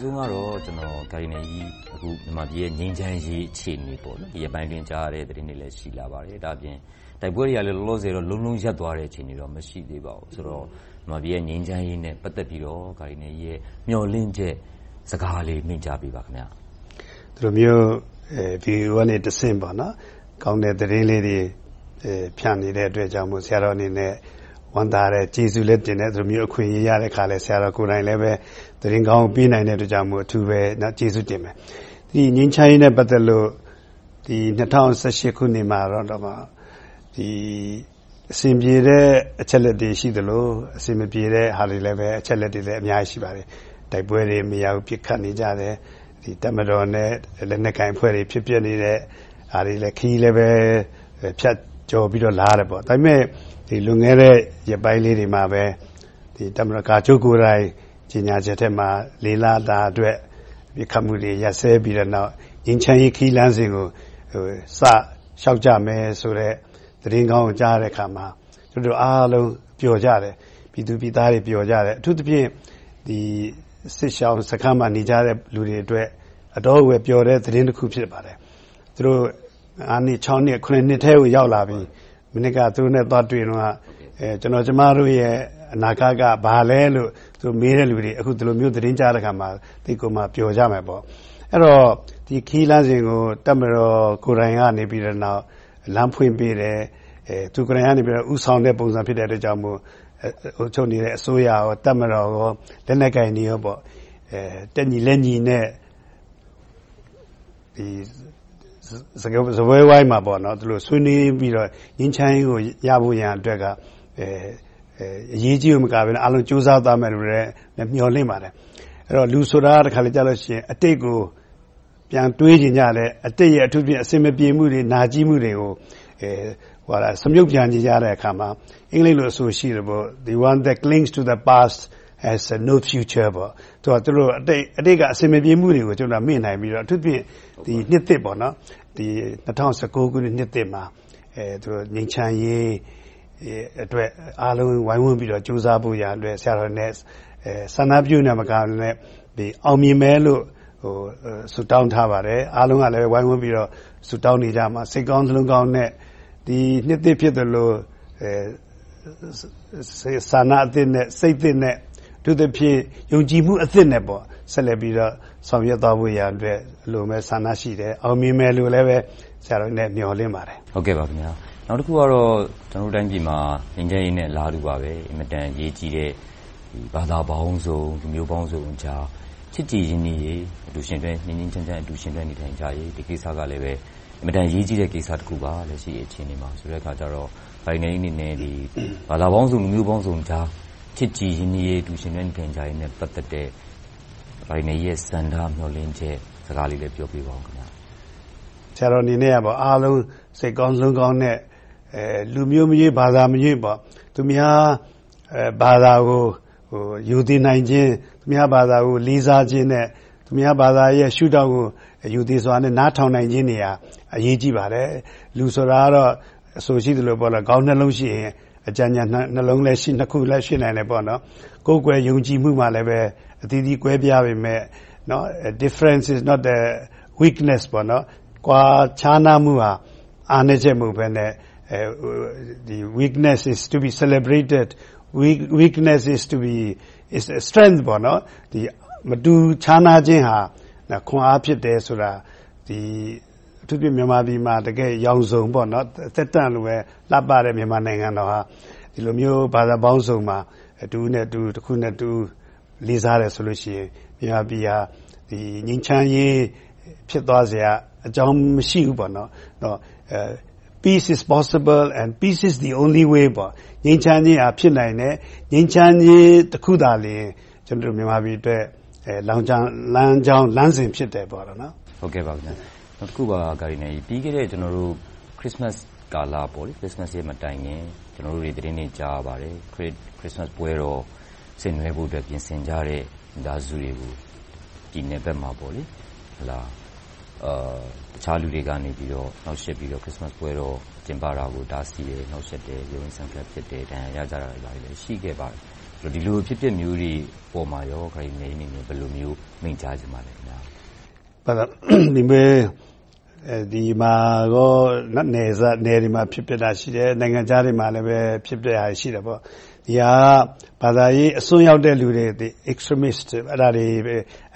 ဆုံးကတော့ကာဒီနယ်ကြီးမြန်မာပြည်ရဲ့ ငြိမ်းချမ်းရေး အခြေအနေ။ဒီရက်ပိုင်းအတွင်း ကြားရတဲ့သတင်းတွေလည်း ရှိလာပါတယ်။ဒါ့အပြင် တိုက်ပွဲတွေကလည်း လောလောဆယ်လုံးလုံးရပ်သွားတဲ့ အခြေအနေတော့ မရှိသေးပါဘူး။ဆိုတော့ မြန်မာပြည်ရဲ့ ငြိမ်းချမ်းရေးနဲ့ ပတ်သက်ပြီးတော့ ကာဒီနယ်ကြီးရဲ့ မျှော်လင့်ချက်စကားလေး မိန့်ကြားပေးပါ။ဒီလိုမျိုး VOA ကတဆင့် ကောင်းတဲ့သတင်းလေးတွေ ဖြန့်နေတဲ့အတွက်ကြောင့်မို့ ဆရာတော်အနေနဲ့ ဝမ်းသာတယ်။ကျေးဇူးလည်းတင်တယ်။ဒီလိုမျိုးအခွင့်အရေးရတဲ့အခါဆရာတော်ကိုယ်တိုင်လည်းသတင်းကောင်းပေးနိုင်တဲ့အတွက်ကြောင့်မို့အထူးကျေးဇူးတင်တယ်။ငြိမ်းချမ်းရေးနဲ့ပတ်သက်လို့၂၀၁၈ခုနှစ်မှာတော့အဆင်ပြေတဲ့အချက်အလက်တွေရှိသလို၊အဆင်မပြေတဲ့အချက်အလက်တွေလည်းအများကြီးရှိပါတယ်။တိုက်ပွဲတွေမရပ်ဘူးပစ်ခတ်နေကြတယ်။တပ်မတော်နဲ့လက်နက်ကိုင်အဖွဲ့တွေဖြစ်ပျက်နေတဲ့ဟာတွေလည်းခရီးလည်းဖြတ်ကျော်ပြီးတော့လာရတယ်။ဒါပေမဲ့ လွန်ခဲ့တဲ့ရက်ပိုင်းလေးတွေမှာပဲတပ်မတော်ကာချုပ်ကိုယ်တိုင်ကြေညာချက်ထဲမှာလေးလတာအတွက်ပစ်ခတ်မှုတွေရပ်စဲပြီးတဲ့နောက်ငြိမ်းချမ်းရေးခရီးလမ်းစဉ်ကိုစလျှောက်ကြမယ်ဆိုတဲ့သတင်းကောင်းကိုကြားရတဲ့အခါမှာကျနော်တို့အားလုံးပျော်ကြတယ်။ပြည်သူပြည်သားတွေပျော်ကြတယ်။အထူးသဖြင့်စစ်ရှောင်စခန်းမှာနေကြတဲ့လူတွေအတွက်အတော့်ကိုပျော်တဲ့သတင်းတခုဖြစ်ပါတယ်။သူတို့နှစ်နှစ်ထဲကိုရောက်လာပြီ။ မနှစ်ကသူတို့နဲ့သွားတွေ့တုန်းကကျနော်ကျမတို့ရဲ့အနာဂတ်ကဘာလဲလို့မေးတဲ့လူတွေအခုဒီလိုမျိုးသတင်းကြားတဲ့အခါမှာသိပ်ကိုမှပျော်ကြမယ်။အဲဒီတော့ဒီခရီးလမ်းစဉ်ကိုတပ်မတော်ကိုယ်တိုင်ကနေလမ်းဖွင့်ပေးတယ်။သူကိုယ်တိုင်ကဦးဆောင်တဲ့ပုံစံဖြစ်တဲ့အတွက်ကြောင့်မို့အုပ်ချုပ်နေတဲ့အစိုးရ၊တပ်မတော်၊လက်နက်ကိုင်တွေတက်ညီလက်ညီနဲ့ စားပွဲဝိုင်းမှာဆွေးနွေးပြီးတော့ငြိမ်းချမ်းရေးကိုရဖို့ရန်အတွက်ကအရေးကြီးရုံမကဘဲအားလုံးကြိုးစားသွားမယ်လို့လည်းမျှော်လင့်ပါတယ်။လူဆိုတာကတခါတလေကြတော့အတိတ်ကိုပြန်တွေးချင်ကြတယ်။အတိတ်ရဲ့အဆင်မပြေမှုတွေ၊နာကျည်းမှုတွေကိုစမြုပ်ပြန်ချင်ကြတဲ့အခါမှာအင်္ဂလိပ်လိုအဆိုရှိတယ် The one that clings to the past has no future. အတိတ်ကအဆင်မပြေမှုတွေကိုမေ့နိုင်ပြီးတော့အထူးသဖြင့်နှစ်သစ်၂၀ ၁၉ခုနှစ်နှစ်သစ်မှာငြိမ်းချမ်းရေးအတွက်အားလုံးဝိုင်းဝန်းပြီးတော့ကြိုးစားဖို့ရန်အတွက်ဆရာတော်နဲ့ဆန္ဒပြုရုံတင်မကဘဲအောင်မြင်မယ်လို့ဆုတောင်းထားပါတယ်။အားလုံးကလည်းဝိုင်းဝန်းပြီးတော့ဆုတောင်းနေကြမှာစိတ်ကောင်းနှလုံးကောင်းနဲ့နှစ်သစ်ဖြစ်သလိုဆန္ဒအသစ်နဲ့စိတ်သစ်နဲ့ အထူးသဖြင့်ယုံကြည်မှုအသစ်နဲ့ဆက်လက်ပြီးတော့ဆောင်ရွက်သွားဖို့ရန်အတွက်အလွန်ပဲဆန္ဒရှိတယ်။အောင်မြင်မယ်လို့လည်းဆရာတော်အနေနဲ့မျှော်လင့်ပါတယ်။နောက်တခုကတော့ကျနော်တို့တိုင်းပြည်မှာငြိမ်းချမ်းရေးနဲ့အလားတူပါပဲအင်မတန်အရေးကြီးတဲ့ဘာသာပေါင်းစုံ၊လူမျိုးပေါင်းစုံကြားချစ်ကြည်ရင်းနှီးရေး၊ငြိမ်းငြိမ်းချမ်းချမ်းအတူယှဉ်တွဲနေထိုင်ကြရေးဒီကိစ္စကလည်းအင်မတန်အရေးကြီးတဲ့ကိစ္စတခုပါ။လက်ရှိအခြေအနေမှာဆိုတော့ကာဒီနယ်ကြီးအနေနဲ့ဘာသာပေါင်းစုံ၊လူမျိုးပေါင်းစုံကြား ချစ်ကြည်ရင်းနှီးရေး အတူယှဉ်တွဲနေထိုင်ကြရေးနဲ့ ပတ်သက်တဲ့ကာဒီနယ်ကြီးရဲ့ ဆန္ဒ မျှော်လင့်ချက်စကားလေးလည်း ပြောပေးပါအုံး။ဆရာတော်အနေနဲ့ အားလုံးစိတ်ကောင်းနှလုံးကောင်းနဲ့ လူမျိုးမရွေး၊ဘာသာမရွေး သူများဘာသာကို ရိုသေနိုင်ခြင်း၊သူများဘာသာကို လေးစားခြင်းနဲ့ သူများဘာသာရဲ့ ရှုထောင့်ကို ရိုသေစွာနဲ့ နားထောင်နိုင်ခြင်းတွေက အရေးကြီးပါတယ်။လူဆိုတာကတော့ အဆိုရှိသလို ခေါင်းနှစ်လုံးရှိရင် အကြံဉာဏ်နှစ်ခုလည်းရှိနိုင်တယ်။ကိုးကွယ်ယုံကြည်မှုမှာလည်းအသီးသီးကွဲပြားပေမယ့် Difference is not a weakness ကွာခြားနားမှုဟာအားနည်းချက်မဟုတ်ဘဲနဲ့ Weakness is to be celebrated. Weakness is a strength. မတူခြားနားခြင်းဟာခွန်အားဖြစ်တယ်ဆိုတာအထူး သဖြင့်မြန်မာပြည်မှာရောင်စုံသက်တမ်းလိုပဲလှပတဲ့မြန်မာနိုင်ငံတော်ဟာဒီလိုမျိုးဘာသာပေါင်းစုံမှာတဦးနဲ့တဦး၊တခုနဲ့တခုလေးစားတယ်ဆိုလို့ရှိရင်မြန်မာပြည်ဟာငြိမ်းချမ်းရေးဖြစ်သွားစရာအကြောင်းမရှိဘူး။ Peace is possible and peace is the only way. ငြိမ်းချမ်းရေးဟာဖြစ်နိုင်တယ်။ငြိမ်းချမ်းရေးတခုသာလျှင်ကျနော်တို့မြန်မာပြည်အတွက်လမ်းကြောင်းလမ်းစဉ်ဖြစ်တယ်။နောက် တခုက ပြီးခဲ့တဲ့ ခရစ်စမတ်ကာလ ခရစ်စမတ်ရက်မတိုင်ခင် ကျနော်တို့တွေသတင်းတွေ ကြားရပါတယ်။ခရစ်စမတ်ပွဲတော် ဆင်နွှဲဖို့အတွက် ပြင်ဆင်ကြတဲ့ မိသားစုတွေကို ပြည်နယ်ဘက်မှာ တခြားလူတွေကနေနှောင့်ယှက်ပြီးတော့ ခရစ်စမတ်ပွဲတော် ကျင်းပတာကို တားဆီးတယ်။နှောင့်ယှက်တယ်။ရုန်းရင်းဆန်ခတ် ဖြစ်တယ်။ဒဏ်ရာရကြတာတွေလည်း ရှိခဲ့ပါတယ်။ဒီလိုအဖြစ်အပျက်မျိုးတွေပေါ်မှာခရိုင်အနေနဲ့ဘယ်လိုမျိုး မိန့်ကြားချင်ပါလဲ။ ဒီမှာနယ်စပ်တွေမှာဖြစ်ပျက်တာရှိတယ်။နိုင်ငံခြားတွေမှာလည်းဖြစ်ပျက်တာရှိတယ်။ဒီဟာကဘာသာရေးအစွန်းရောက်တဲ့လူတွေ Extremists တွေ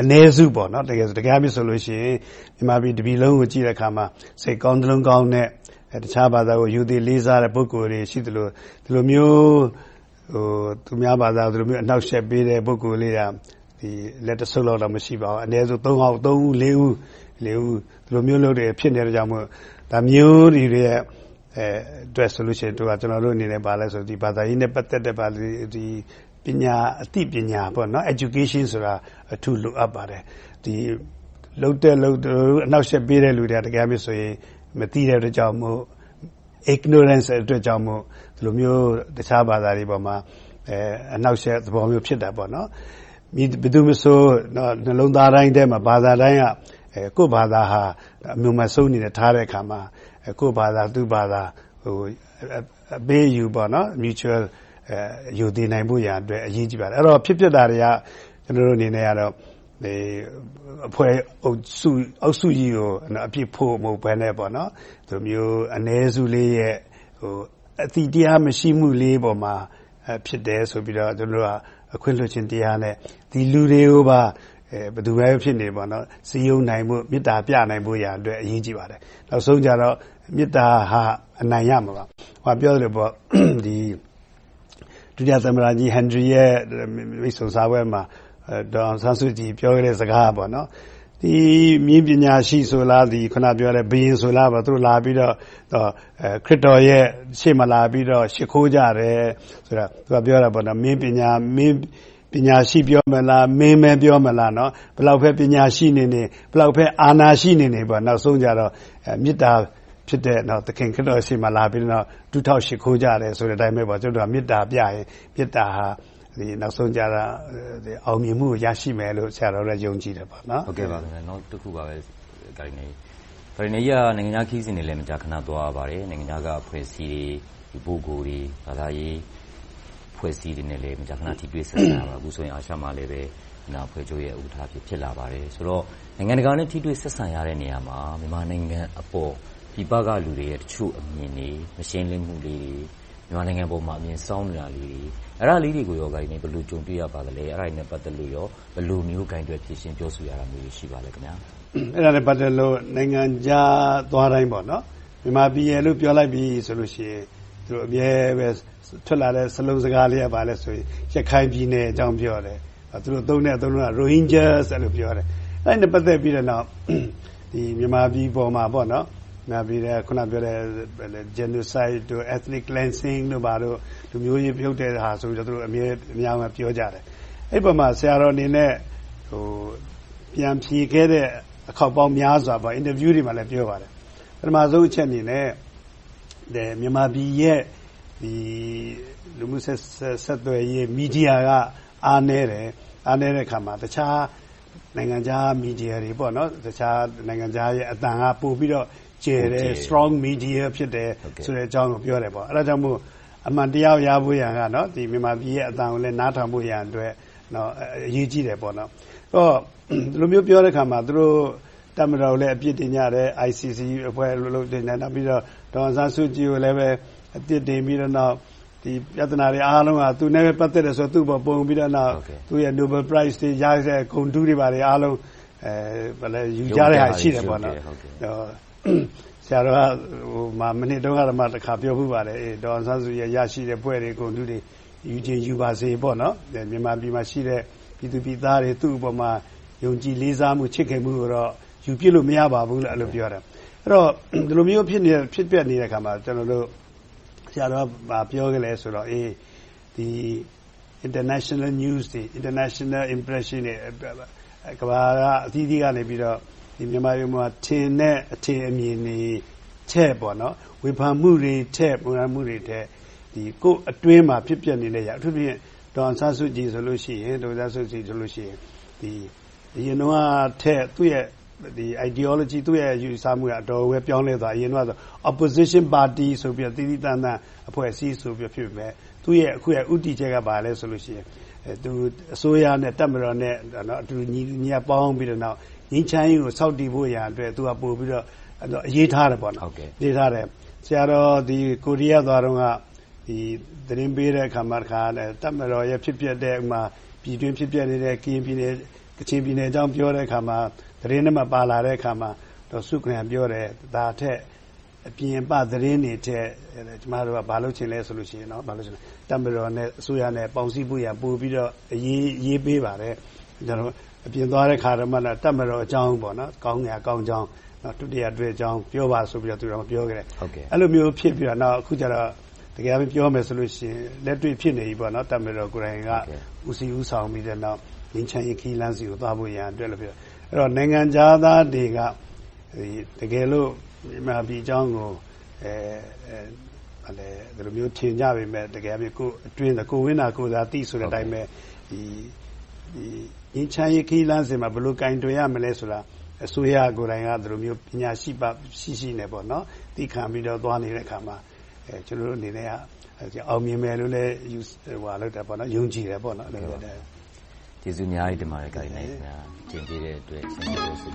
အနည်းစု။တကယ်ဆိုရင်မြန်မာပြည်တပြည်လုံးကိုကြည့်တဲ့အခါမှာစိတ်ကောင်းနှလုံးကောင်းတဲ့တခြားဘာသာကိုရိုသေလေးစားတဲ့ပုဂ္ဂိုလ်တွေရှိသလို၊ဒီလိုမျိုးသူများဘာသာကိုအနှောင့်အယှက်ပေးတဲ့ပုဂ္ဂိုလ်လေးကလက်တဆုပ်လောက်တောင်မရှိပါဘူး။အနည်းဆုံးသုံးဦးလေးဦး ဒီလိုမျိုးတွေဖြစ်နေတာကြောင့်မို့ဒါမျိုးတွေအတွက်ဆိုရင်ကျနော်တို့အနေနဲ့ဘာလဲဆိုရင်ဘာသာရေးနဲ့ပတ်သက်တဲ့အသိပညာ Education ဆိုတာအထူးလိုအပ်ပါတယ်။လုပ်တဲ့လုပ်သူအနှောင့်အယှက်ပေးတဲ့လူတွေကတကယ်တမ်းဆိုရင်မသိတဲ့အတွက်ကြောင့်မို့ Ignorance အတွက်ကြောင့်မို့ဒီလိုမျိုးတခြားဘာသာတွေပေါ်မှာအနှောင့်အယှက်သဘောမျိုးဖြစ်တာပေါ့။ဘယ်သူမဆိုနှလုံးသားတိုင်းထဲမှာဘာသာတိုင်းက ကိုယ့်ဘာသာဟာအမျက်မှောက်ဆုံးအနေနဲ့ထားတဲ့အခါမှာကိုယ့်ဘာသာသူ့ဘာသာအပေးအယူ Mutual ရိုသေနိုင်ဖို့အတွက်အရေးကြီးပါတယ်။အဲဒီတော့ဖြစ်ပျက်တာတွေကကျနော်တို့အနေနဲ့အဖွဲ့အစည်းကြီးကိုအပြစ်ဖို့မဟုတ်ဘဲနဲ့ဒီလိုမျိုးအနည်းစုလေးရဲ့အသိတရားမရှိမှုလေးပေါ်မှာဖြစ်တယ်ဆိုပြီးတော့ကျနော်တို့ကအခွင့်လွှတ်ခြင်းတရားနဲ့ဒီလူတွေကိုပါ ဘယ်သူပဲဖြစ်နေစည်းရုံးနိုင်ဖို့၊မေတ္တာပြနိုင်ဖို့အတွက်အရေးကြီးပါတယ်။နောက်ဆုံးကြတော့မေတ္တာကအနိုင်ရမှာပါ။ပြောသလိုဒုတိယသမ္မတကြီးဟင်နရီရဲ့မြစ်ဆုံဆားပွဲမှာဒေါ်အောင်ဆန်းစုကြည်ပြောခဲ့တဲ့စကားကနည်းပညာရှိဆိုလားအခုနပြောတဲ့ဘုရင်ဆိုလားသူတို့လာပြီးတော့ခရစ်တော်ရဲ့ရှေ့မှာလာပြီးတော့ရှိခိုးကြတယ်ဆိုတာကိုသူကပြောတာကမင်းပညာ ရှိပြောမလား၊မင်းပဲပြောမလားဘယ်လောက်ပဲပညာရှိနေနေ၊ဘယ်လောက်ပဲအာဏာရှိနေနေနောက်ဆုံးကြတော့မေတ္တာဖြစ်တဲ့သခင်ခရစ်တော်ရှေ့မှာလာပြီးတော့ဒူးထောက်ရှိခိုးကြတယ်ဆိုတဲ့အတိုင်းကျနော်တို့ကမေတ္တာပြရင်မေတ္တာဟာနောက်ဆုံးကြတော့အောင်မြင်မှုကိုရရှိမယ်လို့ဆရာတော်တို့ယုံကြည်တယ်။နောက်တခုကကိုရင်ကြီးကနိုင်ငံခြားခရီးစဉ်တွေလည်းမကြာခဏသွားရပါတယ်။နိုင်ငံခြားကအဖွဲ့အစည်းတွေ၊ပုဂ္ဂိုလ်တွေ၊ဘာသာရေး အဖွဲ့အစည်းတွေနဲ့လည်း မကြာခဏ ထိတွေ့ဆက်ဆံရပါတယ်။အခုဆိုရင် အာရှမှာလည်း အဖွဲ့ချုပ်ရဲ့ ဥက္ကဋ္ဌအဖြစ် ဖြစ်လာပါတယ်။ဆိုတော့ နိုင်ငံတကာနဲ့ ထိတွေ့ဆက်ဆံရတဲ့ နေရာမှာ မြန်မာနိုင်ငံအပေါ် ပြည်ပကလူတွေရဲ့ တချို့အမြင်တွေ၊မရှင်းလင်းမှုလေးတွေ၊မြန်မာနိုင်ငံအပေါ် အမြင်စောင်းနေတာလေးတွေ အဲဒါလေးတွေကို ဘယ်လိုကြုံတွေ့ရပါသလဲ။အဲဒါတွေနဲ့ ပတ်သက်လို့ ဘယ်လိုမျိုး ကိုင်တွယ်ဖြေရှင်း ပြောဆိုရတာမျိုးတွေ ရှိပါသလဲ။အဲဒါနဲ့ ပတ်သက်လို့ နိုင်ငံခြားသွားတိုင်း မြန်မာပြည်ရယ်လို့ ပြောလိုက်ပြီဆိုရင် အမြဲထွက်လာတဲ့စာလုံးစကားလေးကဘာလဲဆိုရင်ရခိုင်ပြည်နယ်အကြောင်းပြောတယ်။သူတို့သုံးတဲ့အသုံးအနှုန်းက Rohingyas လို့ပြောတယ်။အဲဒါနဲ့ပတ်သက်ပြီးနောက်မြန်မာပြည်ပေါ်မှာအခုနပြောတဲ့ Genocide, Ethnic cleansing တို့လူမျိုးရေးဖြုတ်တဲ့ဟာဆိုပြီးအမြဲပြောကြတယ်။အဲဒီအပေါ်မှာဆရာတော်အနေနဲ့ပြန်ဖြေခဲ့တဲ့အခေါက်ပေါင်းများစွာအင်တာဗျူးတွေမှာလည်းပြောပါတယ်။ပထမဦးဆုံးအချက်အနေနဲ့ မြန်မာပြည်ရဲ့လူမှု့ဆက်သွယ်ရေးမီဒီယာက အားနည်းတယ်။အားနည်းတဲ့အခါမှာ တခြားနိုင်ငံခြားမီဒီယာတွေတခြားနိုင်ငံခြားရဲ့အသံကပိုပြီးတော့ကျယ်တယ်။ Strong media ဖြစ်တယ်ဆိုတဲ့အကြောင်းကိုပြောတယ်။အဲဒါကြောင့်မို့အမှန်တရားရဖို့ရာကမြန်မာပြည်ရဲ့အသံကိုလည်းနားထောင်ဖို့အတွက်အရေးကြီးတယ်။ဒီလိုမျိုးပြောတဲ့အခါမှာသူတို့ တပ်မတော်ကိုလည်း အပြစ်တင်ကြတယ်။ ICC အဖွဲ့ကိုလည်း အပြစ်တင်တယ်။နောက်ပြီးတော့ ဒေါ်အောင်ဆန်းစုကြည်ကိုလည်း အပြစ်တင်ပြီးတော့ပြဿနာတွေအားလုံးက သူနဲ့ပတ်သက်တယ်ဆိုတာကိုသူ့အပေါ်ပုံပြီးတော့သူရဲ့ Nobel Prize တွေ ရတဲ့ ဂုဏ်ထူးတွေအားလုံး ယူကြတဲ့ဟာတွေရှိတယ်။ဆရာတော်က မနှစ်တုန်းကတခါ ပြောဖူးပါတယ်။ဒေါ်အောင်ဆန်းစုကြည်ရရှိတဲ့ ဘွဲ့တွေ၊ဂုဏ်ထူးတွေ ယူချင်ယူပါစေ။မြန်မာပြည်မှာရှိတဲ့ ပြည်သူပြည်သားတွေ သူ့အပေါ်မှာ ယုံကြည်လေးစားမှု၊ချစ်ခင်မှုကိုတော့ ယူပစ်လို့မရပါဘူးလို့အဲဒီလိုပြောတယ်။အဲဒီတော့ဒီလိုမျိုးဖြစ်ပျက်နေတဲ့အခါမှာဆရာတော်ကဘာပြောခဲ့လဲဆိုတော့ International News တွေ International Impression တွေကမ္ဘာအသီးသီးကနေမြန်မာပြည်ပေါ်ထင်တဲ့အထင်အမြင်တွေထက်ဝေဖန်မှုတွေထက်ကိုယ့်အတွင်းမှာဖြစ်ပျက်နေတဲ့အထူးသဖြင့်ဒေါ်အောင်ဆန်းစုကြည်ဆိုရင်အရင်တုန်းက ထက်သူ့ရဲ့ Ideology ယူဆမှုကအတော်လေးပြောင်းလဲသွားတယ်။အရင်တုန်းက Opposition Party ဆိုပြီးသီးသီးသန့်သန့်အဖွဲ့အစည်းဆိုပြီးဖြစ်ပေမယ့်ဒသူ့ရဲ့အခုရဲ့ဥတီချက်ကဘာလဲဆိုလို့ရှိရင်သူအစိုးရနဲ့တပ်မတော်နဲ့အတူညီညီပေါင်းပြီးတော့နောက်ငင်းချမ်းရေးကိုစောင့်တည်ဖို့ရန်အတွက်သူကပို့ပြီးတော့အရေးထားတယ်ပေါ့နော်ရေးထားတယ်ဆရာတော်ဒီကိုရီးယားသွားတော့ကဒီသတင်းပေးတဲ့အခါမှာတခါတပ်မတော်ရဲ့ဖြစ်ပျက်တဲ့ဥမာပြည်တွင်းဖြစ်ပျက်နေတဲ့ကရင်ပြည်နယ် ကချင်ပြည်နယ်အကြောင်းပြောတဲ့အခါမှာသတင်းထဲမှာပါလာတဲ့အခါမှာတော့စုခရံပြောတယ်ဒါထက်အပြင်ပသတင်းတွေထက်ကျမတို့ကဘာလုပ်ချင်လဲဆိုလို့ရှိရင်တော့ဘာလုပ်ချင်လဲတပ်မတော်နဲ့အစိုးရနဲ့ပေါင်းစည်းဖို့ရပို့ပြီးတော့အရေးရေးပေးပါတယ်ကျွန်တော်အပြင်သွားတဲ့ခါတော့မှတပ်မတော်အကြောင်းပေါ့နော်ကောင်းငါကောင်းကြောင်းနော်ဒုတိယတွေ့အကြောင်းပြောပါဆိုပြီးတော့သူတော်ပြောခဲ့တယ်အဲ့လိုမျိုးဖြစ်ပြီးတော့နောက်အခုကျတော့တကယ်ပြောမယ်ဆိုလို့ရှိရင်လက်တွေ့ဖြစ်နေပြီပေါ့နော်တပ်မတော်ကိုယ်တိုင်ကဦးစီးဦးဆောင်ပြီးတဲ့နောက် ငင်းချမ်းရေးခီးလန်းစီကိုသွားဖို့ရန်အတွက်လို့ပြောအဲ့တော့နိုင်ငံသားတွေကတကယ်လို့မြန်မာပြည်အကြောင်းကိုအဲအဲဘာလဲဒီလိုမျိုးထင်ကြပေမဲ့တကယ်ပြီးကိုအတွင်းကိုဝင်းတာကိုသာတိဆိုတဲ့အတိုင်းပဲဒီဒီငင်းချမ်းရေးခီးလန်းစီမှာဘယ်လိုကင်တွယ်ရမလဲဆိုတာအစိုးရကိုယ်တိုင်ကဒီလိုမျိုးပညာရှိပါရှိရှိနေပေါ့နော်သိခံပြီးတော့သွားနေတဲ့အခါမှာအဲကျွန်တော်တို့အနေနဲ့ကအောင်မြင်မယ်လို့လည်းယူဟိုလောက်တယ်ပေါ့နော်ယုံကြည်တယ်ပေါ့နော်အဲ့လိုတယ် ကျေးဇူးအများကြီးတင်ပါတယ် ကိုင်နိုင်ခင်ဗျာတင်ပြတဲ့အတွက်ဆင်ပြေလို့ဆို